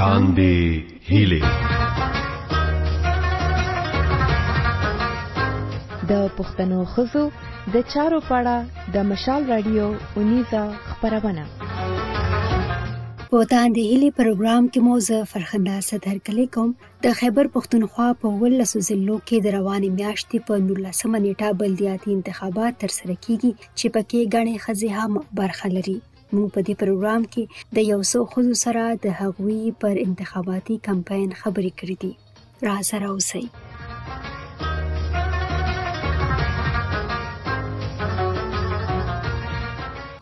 تاندې هیلې د پښتنو خزو د چارو پاړه د مشال رادیو اونیزه خبرونه په تاندې هلي پروګرام کې مو زه فرخنده صدر کلی کوم د خیبر پښتونخوا په ولسو ضلعو کې د روانې میاشتې په 19 نیټه بلدیاتي انتخابات ترسره کیږي چې پکې غنې خزه هم برخه لري موږ په دې پروګرام کې د یو څو ښځو سره د هغوی پر انتخاباتي کمپاین خبرې کړې دي را سره اوسئ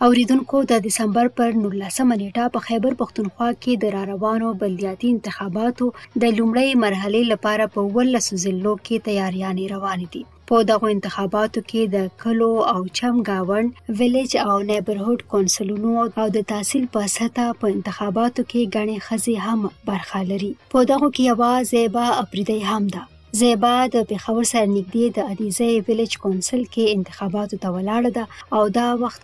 اوریدونکو د دسمبر پر 19مه نیټه په خیبر پښتونخوا کې د را روانو بلدیاتي انتخاباتو د لومړۍ مرحلې لپاره په ولسو ضلعو کې تیاریانې روانې دي په دغو انتخاباتو کې د کلو او چم گاوند ویلیج او نیبرهوډ کونسلونو او د تحصیل په سطح په انتخاباتو کې غني خزي هم برخه لري په دغو کې یوا زیبا اپریدي هم ده زیبا د پیښور سره نږدې د ادیزه ویلیج کونسل کې انتخاباتو ته ولاړه ده او دا وخت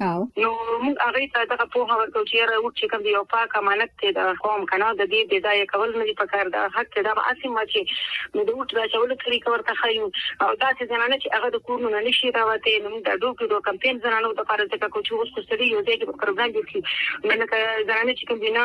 او نو موږ هغوی ته دغه پوهه ورکوو چې یاره اوښ چې کوم دی یو پاک امانت دی د قوم که نه د دې بې ځایه کول نه دي په کار دا حق دی دا به هسې ما چې نو د اوښ د اچولو طریقه ورته ښیو او داسې زنانه چې هغه د کورونو نه نشي راوتی نو موږ دا ډو ټو ډو کمپین زنانو لپاره ځکه کوو چې اوس خو سړي یو ځای کې په پروګرام جوړ شي نو لکه زنانه چې کوم دي نه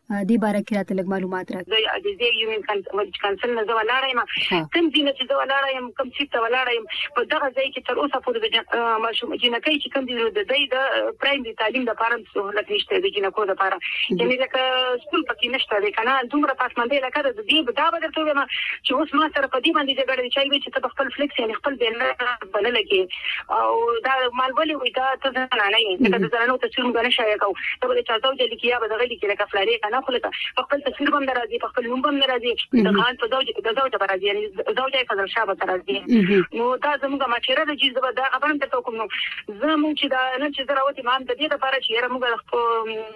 دې باره کې راته لږ معلومات راکړئ. د عزیزې یونین کانسل نه زه ولاړه یم کوم ځای نه چې زه ولاړه یم کوم سیټ ته ولاړه یم په دغه ځای کې تر اوسه پورې د ماشوم جنکۍ چې کوم دي د دې د پرایمري تعلیم لپاره سہولت نشته د جنکو لپاره یعنی لکه سکول پکې نشته د کنه دومره پاتمندې لکه د دې دا به درته وایم چې اوس ما سره په دې باندې جګړه چای وی چې خپل فلیکس یعنی خپل بیان بلل کی او دا مال ولې وي دا ته زنانه یې ځکه د زنانو تصویر موږ نه شایع کوو ته ولې چا زوج لیکي یا به دغه لیکي لکه فلاني کنه خو لکه په خپل تصویر باندې راځي په خپل نوم باندې راځي د خان په زوج د زوج به راځي یعنی زوج یې فضل شاه به راځي نو دا زموږ مشوره ده چې زه دا خبرم ته کوم نو زه مونږ چې دا نن چې زه راوتی ما هم د دې لپاره چې یره موږ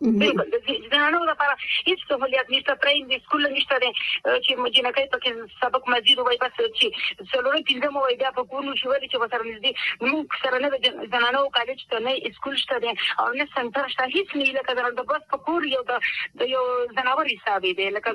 بالکل د ځینانو لپاره هیڅ سہولیت نشته پرېند د سکول نشته دی چې مجنکې پکې سبق مزید وای بس چې څلور پنځه مو وای بیا په کورونو شو چې وسره نږدې موږ سره نه د زنانو کالج ته نه سکول شته دی او نه سنټر شته هیڅ نه لکه د بس په کور یو د یو زناور حساب دی لکه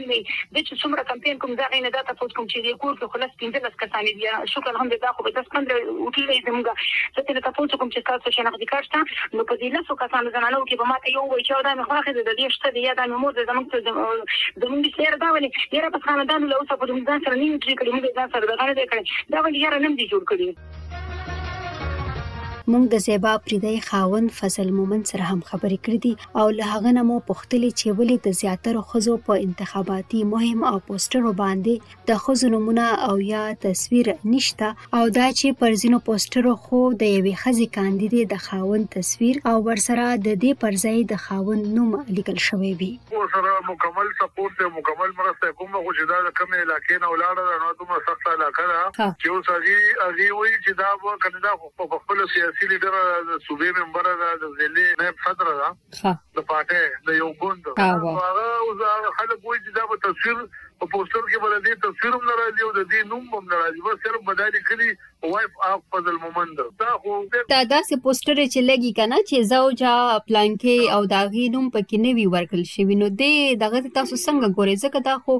دی زه چې څومره کمپین کوم زه غینه دا تاسو کوم چې د کور کې خلاص 15 کسان دي شکر الحمدلله خو به 10 15 وټل دی زموږ زه ته تاسو کوم چې تاسو شنه دي کار شته نو په دې لاسو کسان زنانو کې به ماته یو وای چې دا مې خوخه ده د دې شته دی یا دا مې مور ده زموږ ته زموږ سیر دا ولې یاره په خاندان له اوسه په دې ځان سره نیو چې کړي موږ ځان سره دا غره دې کړي دا ولې یاره نن دي جوړ کړی مونږ د زیبا پریدۍ خاوند فضل مومن سره هم خبرې کړې دي او له هغه نه مو پوښتلي چې ولې د زیاترو ښځو په انتخاباتي مهم او پوسټرو باندې د ښځو نومونه او یا تصویر نشته او دا چې پر ځینو پوسټرو خو د یوې ښځې کاندیدې د خاوند تصویر او ورسره د دې پر ځای د خاوند نوم لیکل شوی وي. کور سره مکمل سپورټ دی او مکمل مرسته یې کوم خو چې دا د کومې علاقې نه ولاړه ده نو دومره سخته علاقه ده چې اوس هغې هغې ویلي چې دا به کنه دا خو او په خپله سیاسي لیډره ده، د صوبې ممبره ده، د ضلعې نایب صدره ده، د پارټۍ د یو ګوند ده، نو هغه اوس هغه خلک وایي چې دا به تصویر په پوسټر کې به د دې تصویر هم نه راځي او د دې نوم به هم نه راځي، بس صرف به دا لیکلي وایف آف فضل مومند. دا خو بیا. دا داسې پوسټرې چې لګي که نه چې زوجه پلانکې او د هغې نوم پکې نه وي ورکړل شوي، نو دې دغه ته تاسو څنګه ګورئ؟ ځکه دا خو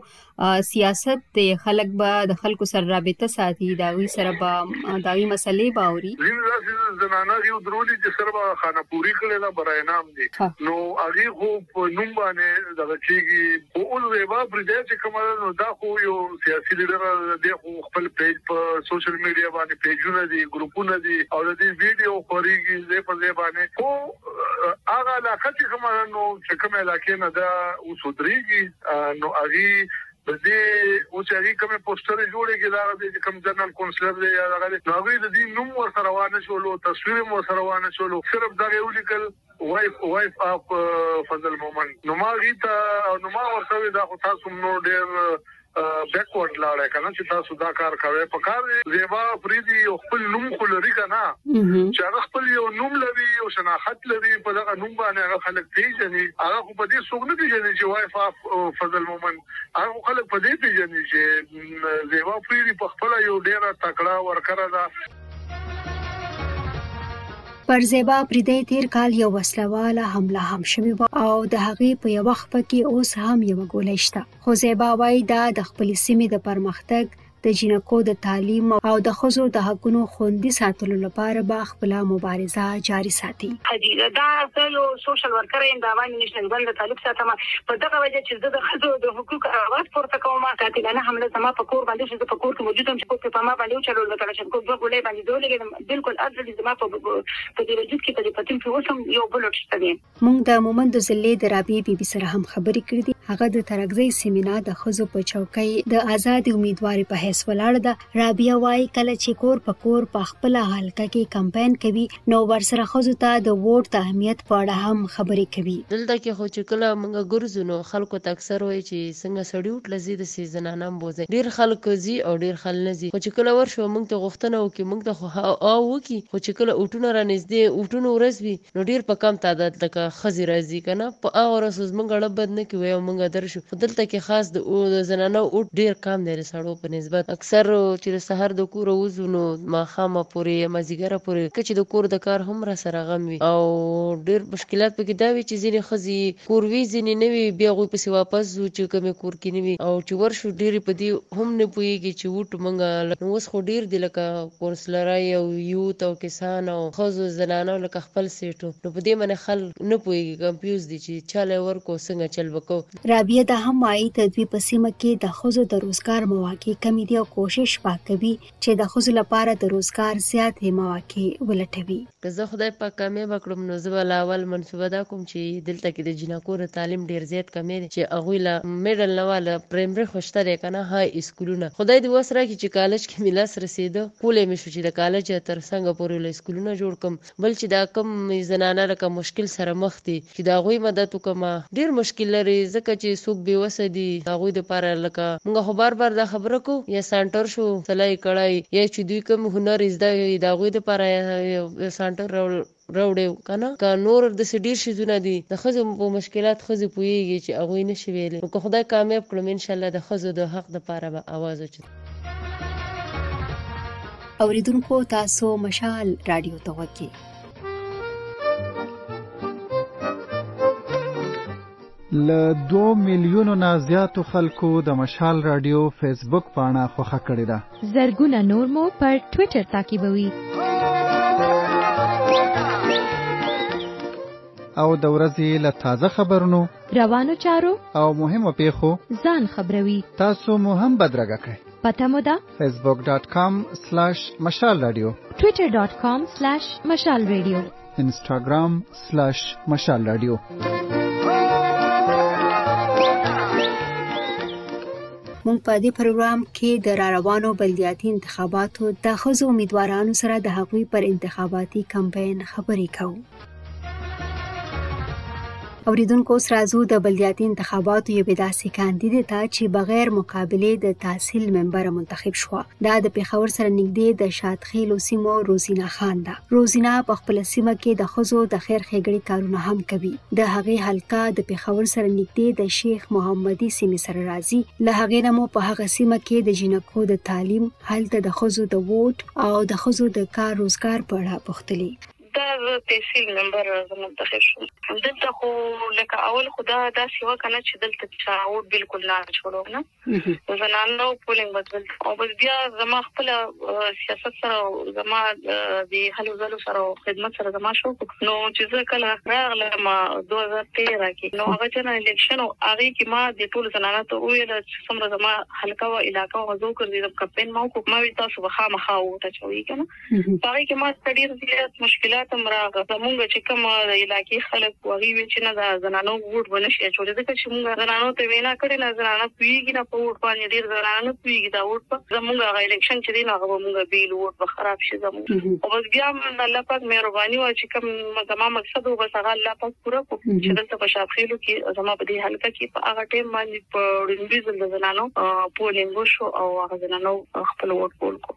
سیاست دی خلک به د خلکو سره رابطه ساتي دا وی سره به دا وی مسلې به اوري زین داسې زنانه یو درولي چې سره به خانه پوری کړي دا برای نام دي نو هغه خو په نوم باندې دغه چیږي او اول زیبا پر دې چې کومه نو دا خو یو سیاسي لیډر دی خو خپل پیج په سوشل میډیا باندې پیجونه دي ګروپونه دي او د دې ویډیو خوريږي زې په زې باندې خو هغه علاقه چې کومه نو چې کومه علاقه نه دا وسودريږي نو هغوی د دې اوس چې هغوی کومې پوسټرې جوړې کړې، د هغه ځای چې کوم جنرال کونسلر دی یا دغه دی، نو هغوی د دوی نوم ورسره وانه چولو، تصویر هم ورسره وانه چولو، صرف دغه یې ولیکل وایف وایف آف فضل مومند. نو ما هغوی ته او نو ما ورته وویل دا خو تاسو هم نور ډېر بیکورډ لاړئ که نه چې تاسو دا کار کوئ، په کار دې زیبا اپریدي یو خپل نوم خو لري که نه، چې هغه خپل یو نوم لري، یو شناخت لري، په دغه نوم باندې هغه خلک پېژني، هغه خو. خو په دې څوک نه پېژني چې وايي فاف فضل مومند هغه خو خلک په دې پېژني چې زېبا فريدي په خپله يو ډېره تکړه ورکره ده. پر زیبا پریدی تیر کال یو وسلواله حمله هم شوې و او د هغې په یو وخت کې اوس هم یو ګولې شته خو زیبا وایي دا د خپل سیمې د پرمختګ د جینکو د تعلیم او د ښځو د حقونو خوندي ساتلو لپاره به خپله مبارزه جاري ساتي. حدیده، دا زه یو سوشل ورکره یم، د عوامي نیشنل ګوند له تعلق ساتم، په دغه وجه چې زه د ښځو د حقوقو اواز پورته کوم، قاتلانه حمله زما په کور باندې وشوه، زه په کور کې موجود وم چې کور پرې په ما باندې وچلول، د کلاشنکوف دوه ګولۍ باندې زه ولګېدم، بلکل الرډي زما په په دې وجود کې په دې پتون کې اوس هم یو بلټ شته دی. موږ د مومندو ضلعې د رابعې بي بي سره هم خبرې کړې دي. هغه د ترکزۍ سیمینا د ښځو په چوکۍ د آزادې امیدوارې په حیث ولاړه ده. رابعه وایي کله چې کور په کور په خپله حلقه کې کمپاین کوي نو ورسره ښځو ته د ووټ د اهمیت په اړه هم خبرې کوي. دلته کې خو چې کله موږ ګرځو نو خلکو ته اکثر وایي چې څنګه سړي ووټ له ځي داسې زنانه هم بوځئ. ډېر خلک ځي او ډېر خل نه ځي خو چې کله ورشو او موږ ته غوښتنه وکړي موږ ته خو ها او وکړي خو چې کله ووټونه رانږدې ووټونو ورځ وي، نو ډیر په کم تعداد لکه ښځی راځی کنه په هغه ورځ خو زمونږ اړه بد نه کوی او مونږ درشو خو دلته کی خاص د زنانو اوټ ډیر کم دی د سړو په نسبت اکثر چی د سهار د کوره وځو نو ماښامه پوری یا مازیګره پوری ځکه چی د کور د کار هم راسره غم وی او ډیر مشکلات پکی دا وی چی ځینی ښځی کور وی ځینی نه وی بیا هغوی پسی واپس ځو چی کومی کور کی نه وی او چی ورشو ډیری پدی هم نه پوهیږی چی اوټ مونږ له نو اوس خو ډیر دی لکه کورس لره یو یوت او کسان او ښځو زنانو لکه خپل سیټو نو په دې منه خل نه پوهیږي کمپیوز دي چی چل یې ورکو څنګه چل به کو. رابیه دا هم وایی د دوی په سیمه کی د ښځو د روزګار مواقع کمی دی او کوشش با کوی چی د ښځو لپاره د روزګار زیاتی مواقع ولټوی. که زه خدای پاک کامیابه کړم نو زه به له اول منصوبه دا کوم چی دلته کی د جینکو د تعلیم ډیر زیات کمی دی چی هغوی له میډل نه واله پرایمری خو شته دی کنه های اسکولونه خدای دی وس راکی چی کالج کی می لاس رسیده کولی می شو چی د کالج تر څنګه پوری له اسکولونه جوړ کړم بل چی دا کوم زنانه لکه مشکل سره مخ دی چی د هغوی مدد وکړم ډیر مشکل لری ځکه چی څوک بی وسه دی د هغوی لپاره لکه موږ خو بار بار دا خبره کوو یو سانټر شو سلا یی کړی یا چی دوی کوم هنر یی زده وی د هغوی لپاره یو سانټر راوړی کنه که نور دسی ډیر شیزونه دی د ښځو په مشکلات ښځی پوهیږی چی هغوی نشی ویلی نو که خدای کامیاب کړم ان شاءالله د ښځو د حق لپاره به اواز اوچت اوریدونکو تاسو مشال راډیو ته غوږ یی. له 2 میلیونو نه زیاتو خلکو د مشال رادیو فیسبوک پاڼه خوښه کړې ده زرګونه نور مو پر ټوئیټر تعقیبوي او د ورځې له تازه خبرونو روانو چارو او مهمو پیښو ځان خبروي تاسو مو هم بدرګه کړئ پته مو ده facebook.com/مشال رادیو twitter.com/مشال رادیو instagram/مشال رادیو مونږ په دې پروګرام کې د را روانو بلدیاتي انتخاباتو د خزو امیدوارانو سره د هغوی پر انتخاباتي کمپاین خبرې کوو اوریدونکو اوس راځو د بلدیاتي انتخاباتو یوې داسې کاندیدې ته چې بغیر مقابلې د تحصیل ممبره منتخب شوه دا د پیښور سره نږدې د شادخیلو سیمو روزینا خان ده روزینا په خپل سیمه کې د خزو د خیر خېګړې کارونه هم کوي د هغې حلقه د پیښور سره نږدې د شیخ محمدي سیمې سره راځي له هغې نه مو په هغه سیمه کې د جنکو د تعلیم هلته د خزو د ووټ او د خزو د کار روزګار په اړه پوښتلې دا زه تحصیل نمبر زه منتخب شوم دلته خو لکه اول خو دا داسې وه کنه چې دلته چاوټ بالکل نه شروع نه زنانو پولینګ بدل او بس بیا زما خپل سیاست سره زما د هلو ځلو سره خدمت سره زما شو نو چې زه کله راغلم 2013 کې نو هغه چې الیکشن او هغه کې ما د ټول زنانو ته ویل چې څومره زما حلقه او علاقې او غزو کړی د کمپاین ما کوم ما تاسو به خامخا وته چوي کنه باغی کې ما ډیر زیات مشکلات هم راغله زمونږ چې کوم علاقې خلک وغي وی چې نه د زنانو ووټ باندې شي چې ځکه چې موږ زنانو ته وینا کړې نه زنانه پیږي نه په ووټ باندې ډیر زنانه پیږي دا ووټ په زمونږ غا الیکشن چې دی نه هغه موږ بیل ووټ به خراب شي زمونږ او بس بیا موږ الله پاک مهرباني و چې کوم زمما مقصد و بس هغه الله پاک پوره کو چې دلته په شاخېلو کې زمما په دې حلقه کې په هغه ټیم باندې په ډیرې زنانو په لنګو شو او هغه زنانو خپل ووټ کول کو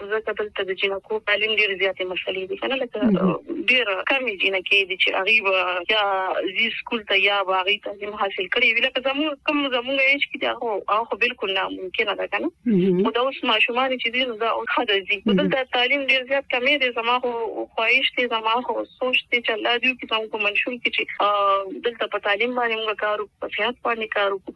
ځکه دلته د جنکو تعلیم ډیر زیاتې مسلې دي کنه لکه ډیر کم جنکې دي چې هغه یا زی سکول ته یا واغی تعلیم حاصل کړي ویل که زمو کم زمو ایج کې دا هو هغه بالکل ناممکن ده کنه او دا اوس ماشومان چې دي نو دا او خدای دي دلته تعلیم ډیر زیات کمې دي زما خو خواهش دي زما خو سوچ دي چې الله دې کې څنګه منشور کې چې دلته په تعلیم باندې موږ کار وکړو په صحت باندې کار وکړو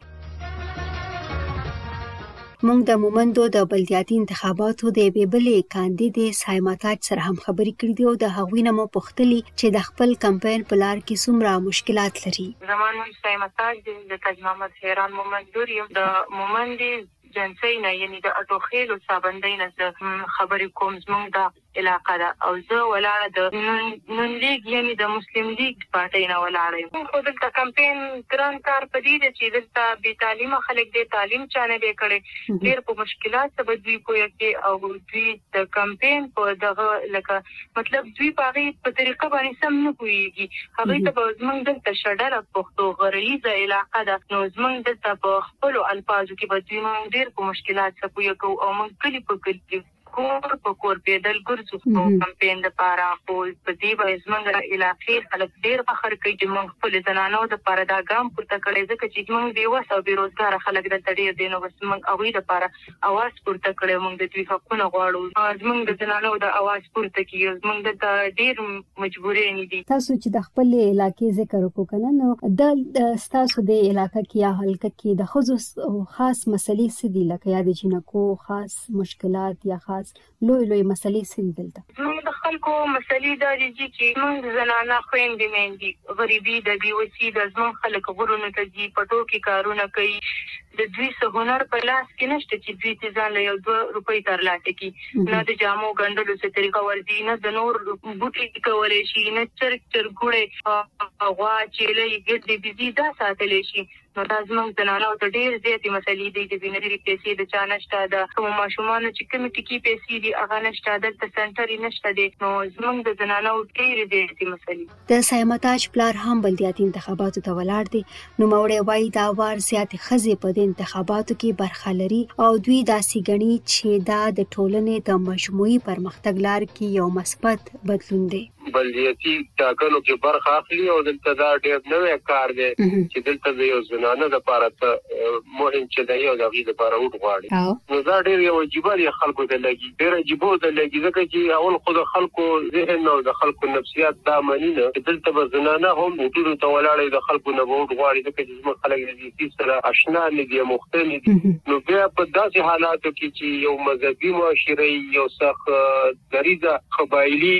موږ د مومندو د بلدیاتي انتخاباتو د یوې بلې کاندیدې سایما تاج سره هم خبرې کړې دي او د هغوی نه مو پوښتلي چې د خپل کمپاین په لار کې څومره مشکلات لري زما نوم سایما تاج دی د تاج محمد حیران مومند لور یم د مومندې جنسۍ نه یعنی د اټوخیلو سابندۍ نه زه خبرې کوم زموږ د علاقه ده او زه ولاړه د نون لیګ یعنی د مسلم لیګ پارټۍ نه ولاړه یم خو دلته کمپین ګران کار په دې ده چی دلته بی تعلیمه خلک دی تعلیم چا نه دی کړی ډیر په مشکلاتو به دوی پوه کړي او دوی د کمپین په دغه لکه مطلب دوی په هغه په طریقه باندې سم نه پوهیږي هغوی ته به زمونږ دلته شډله پښتو غرنیزه علاقه ده نو زمونږ دلته په خپلو الفاظو کې به دوی مونږ ډیر په مشکلاتو پوه کوو او مونږ کلی په کلی کور په کور پیدل ګرځو خو کمپین لپاره خو په دې باندې زمونږ علاقې خلک ډیر فخر کوي چې مونږ خپل زنانو لپاره دا ګام پورته کړی ځکه چې مونږ بې وس او بې روزګار خلک دلته ډیر دي نو بس مونږ هغوی لپاره اواز پورته کړی مونږ د دوی حقونه غواړو زمونږ د زنانو د اواز پورته کیږي مونږ دلته ډیر مجبورې نه دي تاسو چې د خپل علاقې ذکر وکړو کنه نو د تاسو د علاقې کې یا حلقه کې د خزو خاص مسلې څه دي لکه یا د جنکو خاص مشکلات یا خاص لوی لوی مسلې څه دي دلته؟ زموږ د خلکو مسلې دا دي جي چې زموږ زنانه خویندې میندې غریبي ده بې وسي ده زموږ خلک غرونو ته ځي پټو کې کارونه کوي د دوی څه هنر په لاس کې نشته چې دوی ترې ځان له یو دوه روپۍ ترلاسه کړي نه د جامو ګنډلو څه طریقه ورځي نه د نور بوټي کولی شي نه چرګ چرګوړی غوا چیلۍ ګردې بیزي دا ساتلی شي نو دا زموږ زنانو ته ډېر زیاتې مسئلې دي چې بنظیرې پیسې د چا نشته، د کومو ماشومانو چې کومې ټکي پیسې دي هغه نشته، دلته سنټر یې نشته دی، نو زموږ د زنانو ډېرې زیاتې مسئلې. د صایمه تاج پلار هم بلدیاتي انتخاباتو ته ولاړ دی، نوموړی وايي، دا وار زیاتې ښځې په دې انتخاباتو کې برخه لري او دوی داسې ګڼي چې دا د ټولنې د مجموعي پرمختګ لار کې یو مثبت بدلون دی. بلدیاتي ټاکنو کې برخه اخلي او دلته دا ډېر نوی کار دی چې دلته د یو زنانه لپاره ته مهم چې دی او د هغې لپاره ووټ غواړي نو دا ډېر یو عجیبه دی خلکو ته لګي ډېر عجیبه ورته لګي ځکه چې اول خو د خلکو ذهن او د خلکو نفسیات دا مني نه چې دلته به زنانه هم ووټونو ته ولاړې د خلکو نه به ووټ غواړي ځکه چې زموږ خلک د دې څیز سره اشنا نه دي مخته نه دي نو بیا په داسې حالاتو کې چې یو مذهبي معاشره یې یو څرخ دریځه قبایلي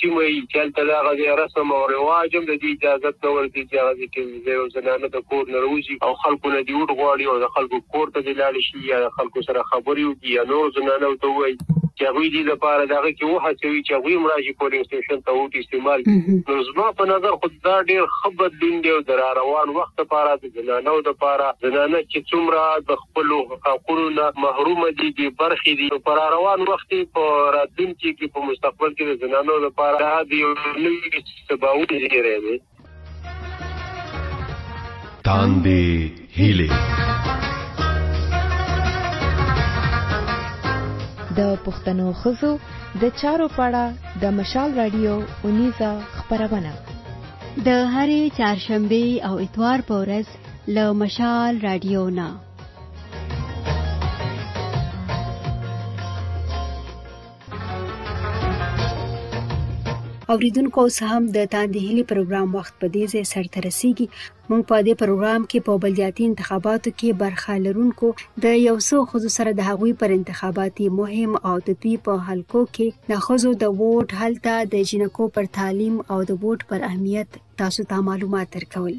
سیمه یي چې هلته د هغه ځای رسم او رواج هم د دې اجازت نه ورکوي چې هغه ځای کې د یو زنانه د کور نه راوځي او خلکو نه دې وډغواړي او د خلکو کور ته دې لاړې شي یا د خلکو سره خبرې وکړي یا نورو زنانو ته ووایي چې هغوی دې لپاره د هغه کې وهڅوي چې هغوی هم راشي پولینګ سټېشن ته ووټ استعمال کړي نو زما په نظر خو دا ډېر ښه بدلون دی او د راروان وخت لپاره د زنانو لپاره زنانه چې څومره د خپلو حقونو نه محروم دي، بې برخې دي، نو په راروان وخت کې، په راتلونکي کې، په مستقبل کې د زنانو لپاره دا د یو نوي سباوون زیری دی. تاندې هیلې. د پښتنو ښځو د چارو په اړه د مشال راډیو اونیزه خپرونه. د هرې چهارشنبې او اتوار په ورځ له مشال رادیو نه اوریدونکو اوس هم د تاندې هلي پروګرام وخت په دې ځای سرته رسیږي موږ په دې پروګرام کې په بلدیاتي انتخاباتو کې برخه لرونکو د یو څو خزو سره د هغوی پر انتخاباتي مهم او د دوی په حلقو کې د خزو د ووټ هلته د جنکو پر تعلیم او د ووټ پر اهمیت تاسو ته معلومات درکول